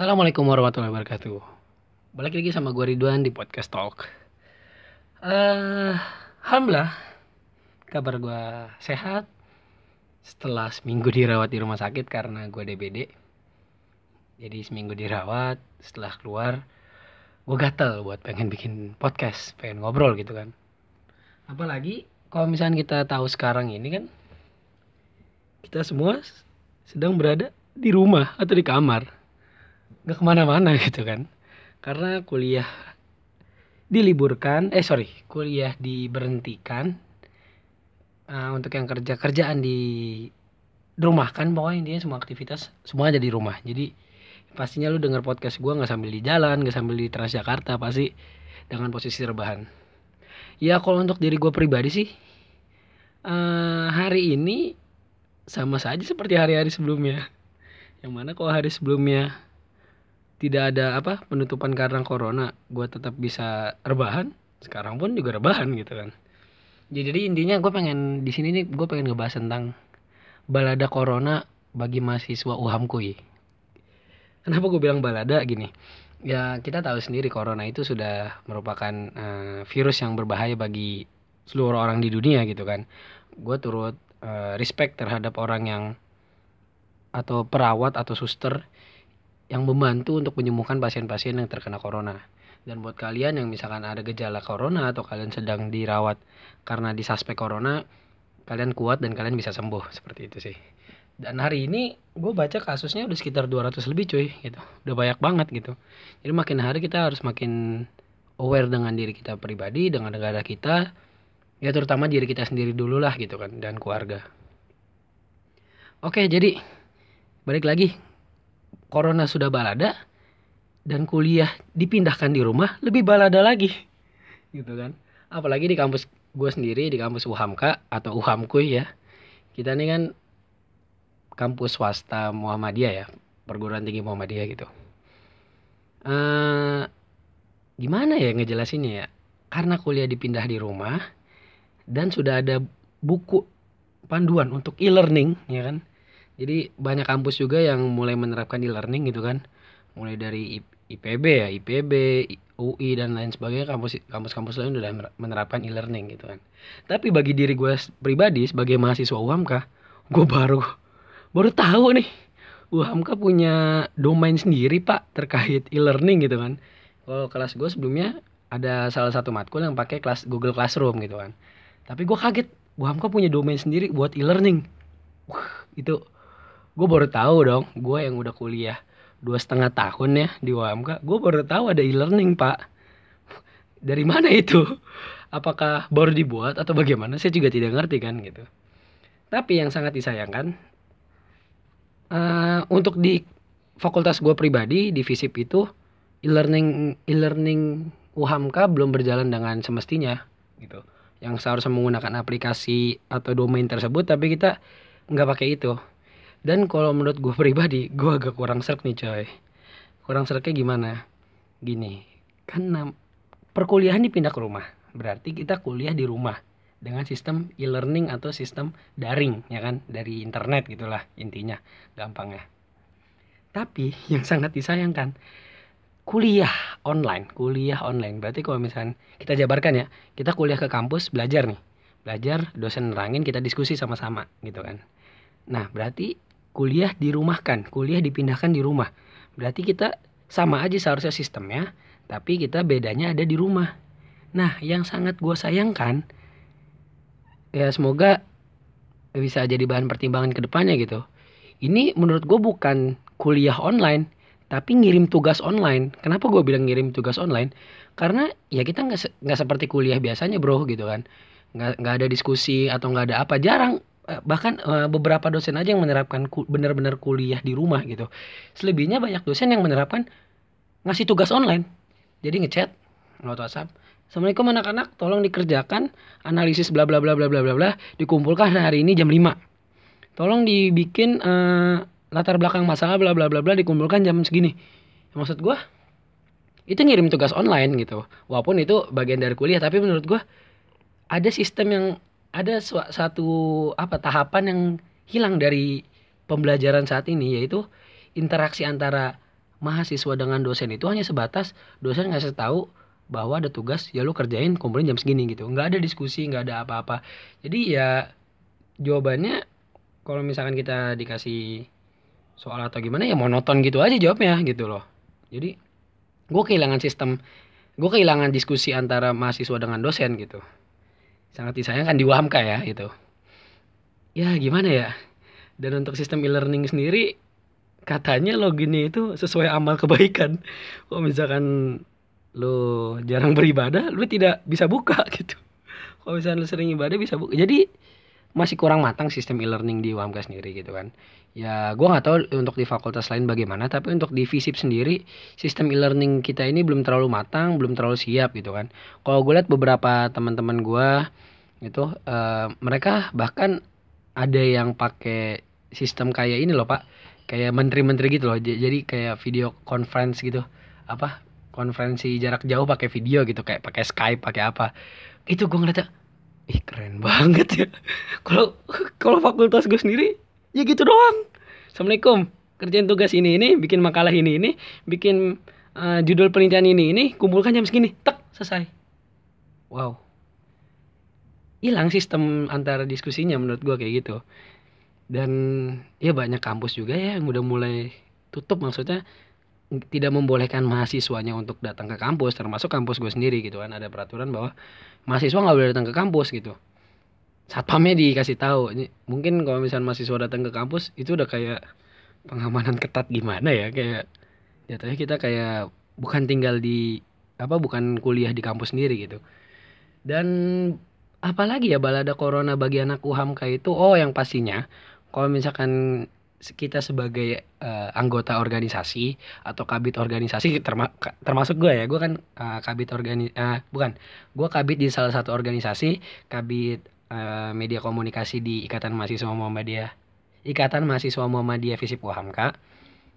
Assalamualaikum warahmatullahi wabarakatuh. Balik lagi sama gue Ridwan di podcast Talk. Eh, alhamdulillah kabar gue sehat setelah seminggu dirawat di rumah sakit karena gue DBD. Jadi seminggu dirawat, setelah keluar gue gatel buat pengen bikin podcast, pengen ngobrol gitu kan. Apalagi kalau misalnya kita tahu sekarang ini kan kita semua sedang berada di rumah atau di kamar nggak ke mana-mana gitu kan. Karena kuliah diliburkan eh sorry kuliah diberhentikan uh, untuk yang kerja kerjaan di rumah kan pokoknya intinya semua aktivitas semua ada di rumah. Jadi pastinya lu denger podcast gue nggak sambil di jalan nggak sambil di Transjakarta pasti dengan posisi rebahan. Ya kalau untuk diri gue pribadi sih uh, hari ini sama saja seperti hari-hari sebelumnya. Yang mana kalau hari sebelumnya tidak ada apa penutupan karena corona gue tetap bisa rebahan. Sekarang pun juga rebahan gitu kan. Jadi intinya gue pengen di sini nih gue pengen ngebahas tentang balada corona bagi mahasiswa UHAMKUI kenapa gue bilang balada? Gini. Ya kita tahu sendiri corona itu sudah merupakan uh, virus yang berbahaya bagi seluruh orang di dunia gitu kan. Gue turut uh, respect terhadap orang yang atau perawat atau suster yang membantu untuk menyembuhkan pasien-pasien yang terkena corona. Dan buat kalian yang misalkan ada gejala corona atau kalian sedang dirawat karena disuspek corona, kalian kuat dan kalian bisa sembuh seperti itu sih. Dan hari ini gue baca kasusnya udah sekitar 200 lebih cuy gitu. Udah banyak banget gitu. Jadi makin hari kita harus makin aware dengan diri kita pribadi, dengan negara kita, ya terutama diri kita sendiri dulu lah gitu kan dan keluarga. Oke, jadi balik lagi corona sudah balada dan kuliah dipindahkan di rumah lebih balada lagi. Gitu kan. Apalagi di kampus gue sendiri di kampus UHAMKA atau UHAMKUI ya. Kita ini kan kampus swasta Muhammadiyah ya perguruan tinggi Muhammadiyah gitu. Uh, gimana ya ngejelasinnya ya? Karena kuliah dipindah di rumah dan sudah ada buku panduan untuk e-learning ya kan jadi banyak kampus juga yang mulai menerapkan e-learning gitu kan. Mulai dari IPB ya IPB UI dan lain sebagainya kampus kampus-kampus lain udah menerapkan e-learning gitu kan. Tapi bagi diri gue pribadi sebagai mahasiswa UHAMKA gue baru baru tahu nih UHAMKA punya domain sendiri pak terkait e-learning gitu kan. Kalau kelas gue sebelumnya ada salah satu matkul yang pakai kelas Google Classroom gitu kan. Tapi gue kaget UHAMKA punya domain sendiri buat e-learning. Wah, itu gue baru tahu dong gue yang udah kuliah dua setengah tahun ya di UMK gue baru tahu ada e-learning pak. Dari mana itu? Apakah baru dibuat atau bagaimana? Saya juga tidak ngerti kan gitu. Tapi yang sangat disayangkan uh, untuk di fakultas gue pribadi di FISIP itu e-learning e-learning UHAMK belum berjalan dengan semestinya gitu. Yang seharusnya menggunakan aplikasi atau domain tersebut tapi kita nggak pakai itu dan kalau menurut gue pribadi gue agak kurang serk nih coy. Kurang serknya gimana? Gini kan perkuliahan dipindah ke rumah. Berarti kita kuliah di rumah dengan sistem e-learning atau sistem daring ya kan? Dari internet gitulah intinya gampangnya. Tapi yang sangat disayangkan kuliah online kuliah online. Berarti kalau misalnya kita jabarkan ya kita kuliah ke kampus belajar nih. Belajar dosen nerangin kita diskusi sama-sama gitu kan. Nah berarti kuliah dirumahkan, kuliah dipindahkan di rumah. Berarti kita sama aja seharusnya sistemnya, tapi kita bedanya ada di rumah. Nah, yang sangat gue sayangkan, ya semoga bisa jadi bahan pertimbangan ke depannya gitu. Ini menurut gue bukan kuliah online, tapi ngirim tugas online. Kenapa gue bilang ngirim tugas online? Karena ya kita nggak se seperti kuliah biasanya bro gitu kan. Nggak ada diskusi atau nggak ada apa. Jarang bahkan uh, beberapa dosen aja yang menerapkan benar-benar kuliah di rumah gitu. Selebihnya banyak dosen yang menerapkan ngasih tugas online. Jadi ngechat lewat WhatsApp. Assalamualaikum anak-anak, tolong dikerjakan analisis bla bla bla bla bla bla bla dikumpulkan hari ini jam 5. Tolong dibikin uh, latar belakang masalah bla bla bla bla dikumpulkan jam segini. Maksud gua itu ngirim tugas online gitu. Walaupun itu bagian dari kuliah, tapi menurut gua ada sistem yang ada satu apa tahapan yang hilang dari pembelajaran saat ini yaitu interaksi antara mahasiswa dengan dosen. Itu hanya sebatas dosen ngasih tahu bahwa ada tugas ya lu kerjain kumpulin jam segini gitu. Nggak ada diskusi nggak ada apa-apa. Jadi ya jawabannya kalau misalkan kita dikasih soal atau gimana ya monoton gitu aja jawabnya gitu loh. Jadi gue kehilangan sistem gue kehilangan diskusi antara mahasiswa dengan dosen gitu sangat disayangkan di ya itu. Ya gimana ya? Dan untuk sistem e-learning sendiri katanya loginnya itu sesuai amal kebaikan. Kalau misalkan lo jarang beribadah lo tidak bisa buka gitu. Kalau misalkan lo sering ibadah bisa buka. Jadi masih kurang matang sistem e-learning di UAMK sendiri gitu kan. Ya gue nggak tahu untuk di fakultas lain bagaimana tapi untuk di FISIP sendiri sistem e-learning kita ini belum terlalu matang belum terlalu siap gitu kan. Kalau gue lihat beberapa teman-teman gue itu uh, mereka bahkan ada yang pakai sistem kayak ini loh pak. Kayak menteri-menteri gitu loh. Jadi kayak video conference gitu. Apa? Konferensi jarak jauh pakai video gitu. Kayak pakai Skype pakai apa. Itu gue ngeliatnya ih keren banget ya. Kalau kalau fakultas gue sendiri ya gitu doang. Assalamualaikum. Kerjain tugas ini ini bikin makalah ini ini bikin uh, judul penelitian ini ini kumpulkan jam segini tek selesai. Wow. Hilang sistem antara diskusinya menurut gue kayak gitu. Dan ya banyak kampus juga ya yang udah mulai tutup maksudnya tidak membolehkan mahasiswanya untuk datang ke kampus termasuk kampus gue sendiri gitu kan. Ada peraturan bahwa mahasiswa nggak boleh datang ke kampus gitu. Satpamnya dikasih tahu mungkin kalau misalnya mahasiswa datang ke kampus itu udah kayak pengamanan ketat gimana ya? Kayak jatuhnya kita kayak bukan tinggal di apa bukan kuliah di kampus sendiri gitu. Dan apalagi ya balada corona bagi anak UHAMKA itu? Oh yang pastinya kalau misalkan kita sebagai uh, anggota organisasi atau kabit organisasi terma termasuk gue ya gue kan uh, kabit organi uh, bukan gue kabit di salah satu organisasi kabit uh, media komunikasi di ikatan mahasiswa Muhammadiyah ikatan mahasiswa Muhammadiyah Visip Wahamka.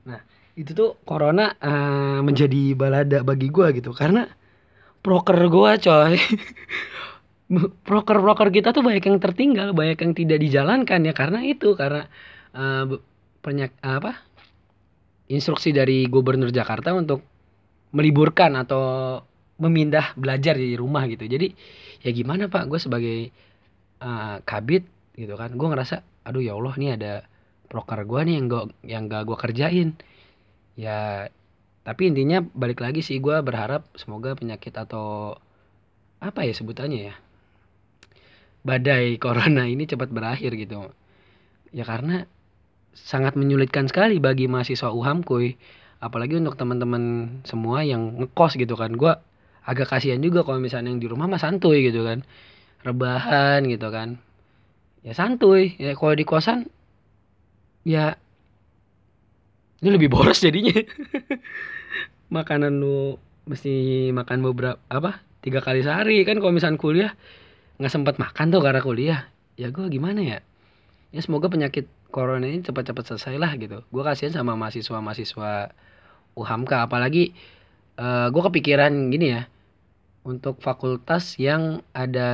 Nah itu tuh corona uh, menjadi balada bagi gue gitu karena proker gue coy proker-proker kita tuh banyak yang tertinggal banyak yang tidak dijalankan ya karena itu karena uh, penyak apa? Instruksi dari gubernur Jakarta untuk meliburkan atau memindah belajar di rumah gitu. Jadi ya gimana pak? Gue sebagai uh, kabit gitu kan gue ngerasa aduh ya Allah nih ada proker gue nih yang gak yang gak gue kerjain. Ya tapi intinya balik lagi sih gue berharap semoga penyakit atau apa ya sebutannya ya badai corona ini cepat berakhir gitu. Ya karena sangat menyulitkan sekali bagi mahasiswa UHAM kuy. Apalagi untuk teman-teman semua yang ngekos gitu kan. Gue agak kasihan juga kalau misalnya yang di rumah mah santuy gitu kan. Rebahan gitu kan. Ya santuy. Ya kalau di kosan ya ini lebih boros jadinya. Makanan lu mesti makan beberapa apa tiga kali sehari. Kan kalau misalnya kuliah nggak sempat makan tuh karena kuliah. Ya gue gimana ya? Ya semoga penyakit corona ini cepat-cepat selesai lah gitu. Gue kasihan sama mahasiswa-mahasiswa UHAMKA apalagi uh, eh, gue kepikiran gini ya untuk fakultas yang ada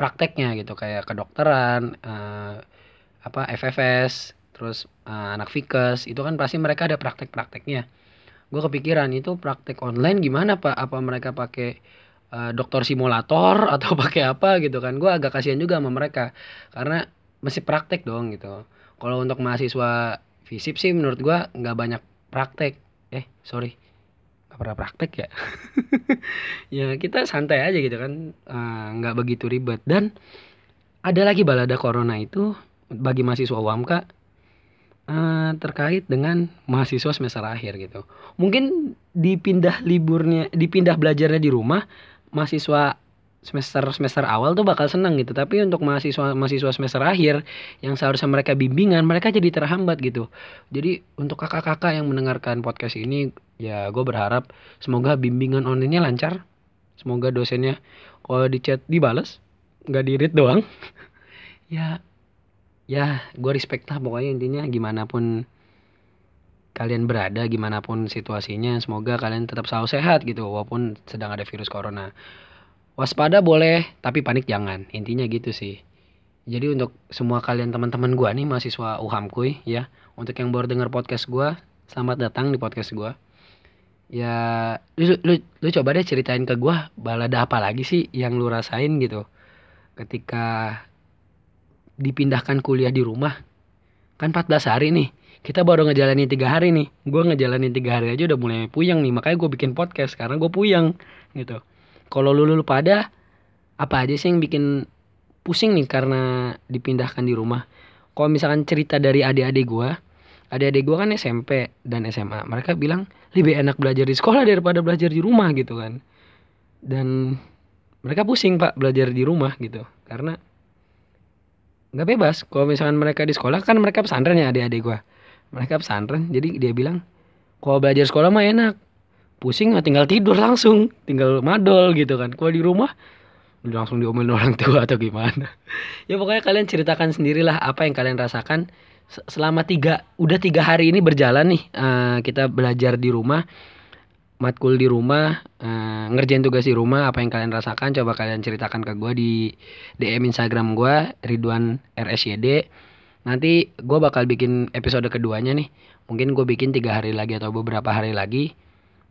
prakteknya gitu. Kayak kedokteran uh, apa FFS terus uh, anak fikes itu kan pasti mereka ada praktek-prakteknya. Gue kepikiran itu praktek online gimana pak? Apa mereka pakai uh, dokter simulator atau pakai apa gitu kan? Gue agak kasihan juga sama mereka karena masih praktek dong gitu kalau untuk mahasiswa fisip sih menurut gua nggak banyak praktek. Eh sorry. Nggak pernah praktek ya? Ya kita santai aja gitu kan. Eh, nggak uh, begitu ribet. Dan ada lagi balada corona itu bagi mahasiswa UAMKA uh, eh, terkait dengan mahasiswa semester akhir gitu. Mungkin dipindah liburnya dipindah belajarnya di rumah mahasiswa semester semester awal tuh bakal senang gitu. Tapi untuk mahasiswa mahasiswa semester akhir yang seharusnya mereka bimbingan mereka jadi terhambat gitu. Jadi untuk kakak-kakak yang mendengarkan podcast ini ya gue berharap semoga bimbingan online-nya lancar. Semoga dosennya kalau di chat dibales nggak di doang. Ya ya gue respect lah pokoknya intinya gimana pun kalian berada gimana pun situasinya semoga kalian tetap selalu sehat gitu walaupun sedang ada virus corona waspada boleh tapi panik jangan. Intinya gitu sih. Jadi untuk semua kalian teman-teman gue nih mahasiswa UHAM kuy ya. Untuk yang baru dengar podcast gue selamat datang di podcast gue ya lu, lu, lu coba deh ceritain ke gue balada apa lagi sih yang lu rasain gitu? Ketika dipindahkan kuliah di rumah kan 14 hari nih. Kita baru ngejalanin tiga hari nih. Gue ngejalanin tiga hari aja udah mulai puyeng nih makanya gue bikin podcast karena gue puyeng gitu kalau lu, lu pada apa aja sih yang bikin pusing nih karena dipindahkan di rumah? Kalau misalkan cerita dari adik-adik gue adik-adik gue kan SMP dan SMA mereka bilang lebih enak belajar di sekolah daripada belajar di rumah gitu kan. Dan mereka pusing pak belajar di rumah gitu. Karena nggak bebas. Kalau misalkan mereka di sekolah kan mereka pesantren ya adik-adik gue mereka pesantren jadi dia bilang kalau belajar sekolah mah enak pusing tinggal tidur langsung tinggal madol gitu kan. Kalau di rumah langsung diomelin orang tua atau gimana? Ya pokoknya kalian ceritakan sendirilah apa yang kalian rasakan. Selama tiga udah tiga hari ini berjalan nih uh, kita belajar di rumah matkul di rumah uh, ngerjain tugas di rumah apa yang kalian rasakan coba kalian ceritakan ke gue di DM Instagram gue Ridwan RSYD nanti gue bakal bikin episode keduanya nih. Mungkin gue bikin tiga hari lagi atau beberapa hari lagi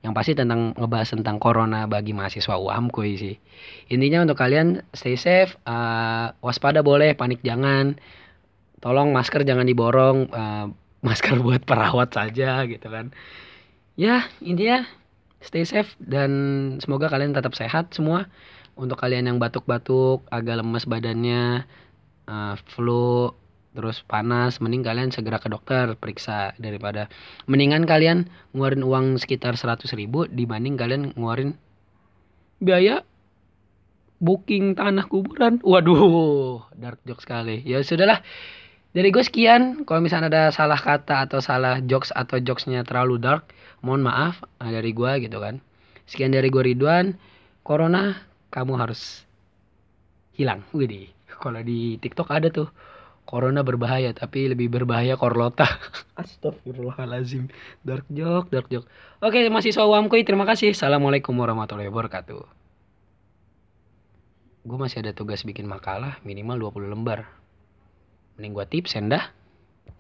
yang pasti tentang ngebahas tentang corona bagi mahasiswa UAM kuy sih. Intinya untuk kalian stay safe uh, waspada boleh panik jangan. Tolong masker jangan diborong uh, masker buat perawat saja gitu kan. Ya intinya stay safe dan semoga kalian tetap sehat semua. Untuk kalian yang batuk-batuk agak lemes badannya uh, flu terus panas mending kalian segera ke dokter periksa. Daripada mendingan kalian ngeluarin uang sekitar 100 ribu dibanding kalian ngeluarin biaya booking tanah kuburan. Waduh dark joke sekali. Ya sudahlah. Dari gue sekian. Kalau misalnya ada salah kata atau salah jokes atau jokesnya terlalu dark mohon maaf. Nah, dari gue gitu kan. Sekian dari gue Ridwan. Corona kamu harus hilang. Widih kalau di TikTok ada tuh corona berbahaya tapi lebih berbahaya korlota astagfirullahalazim dark joke dark joke. Oke masih sawamkui terima kasih. Assalamualaikum warahmatullahi wabarakatuh. Gue masih ada tugas bikin makalah minimal 20 lembar. Mending gue tips dah